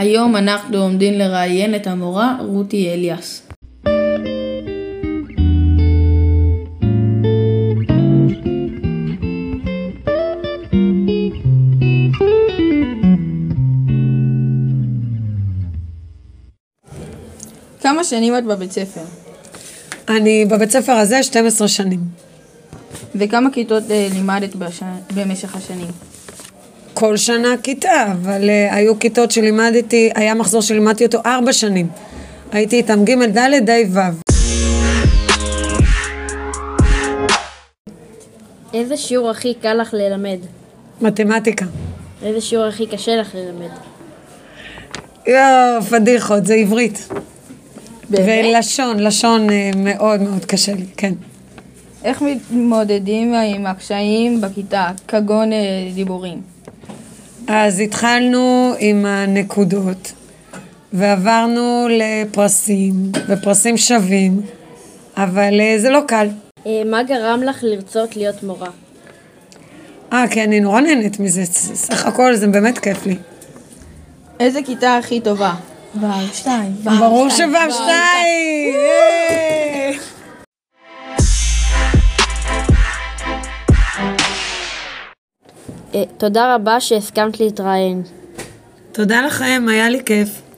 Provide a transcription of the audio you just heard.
היום אנחנו עומדים לראיין את המורה רותי אליאס. כמה שנים את בבית ספר? אני בבית ספר הזה 12 שנים. וכמה כיתות אה, לימדת בש... במשך השנים? כל שנה כיתה, אבל uh, היו כיתות שלימדתי, היה מחזור שלימדתי אותו ארבע שנים. הייתי איתם ג', ד', ה', ו'. איזה שיעור הכי קל לך ללמד? מתמטיקה. איזה שיעור הכי קשה לך ללמד? יואו, פדיחות, זה עברית. באמת? ולשון, לשון uh, מאוד מאוד קשה לי, כן. איך מתמודדים עם הקשיים בכיתה, כגון אה, דיבורים? אז התחלנו עם הנקודות, ועברנו לפרסים, ופרסים שווים, אבל uh, זה לא קל. אה, מה גרם לך לרצות להיות מורה? אה, כי אני נורא נהנית מזה, סך הכל זה באמת כיף לי. איזה כיתה הכי טובה? ו' שתיים. ברור שו' שתיים! תודה רבה שהסכמת להתראיין. תודה לכם, היה לי כיף.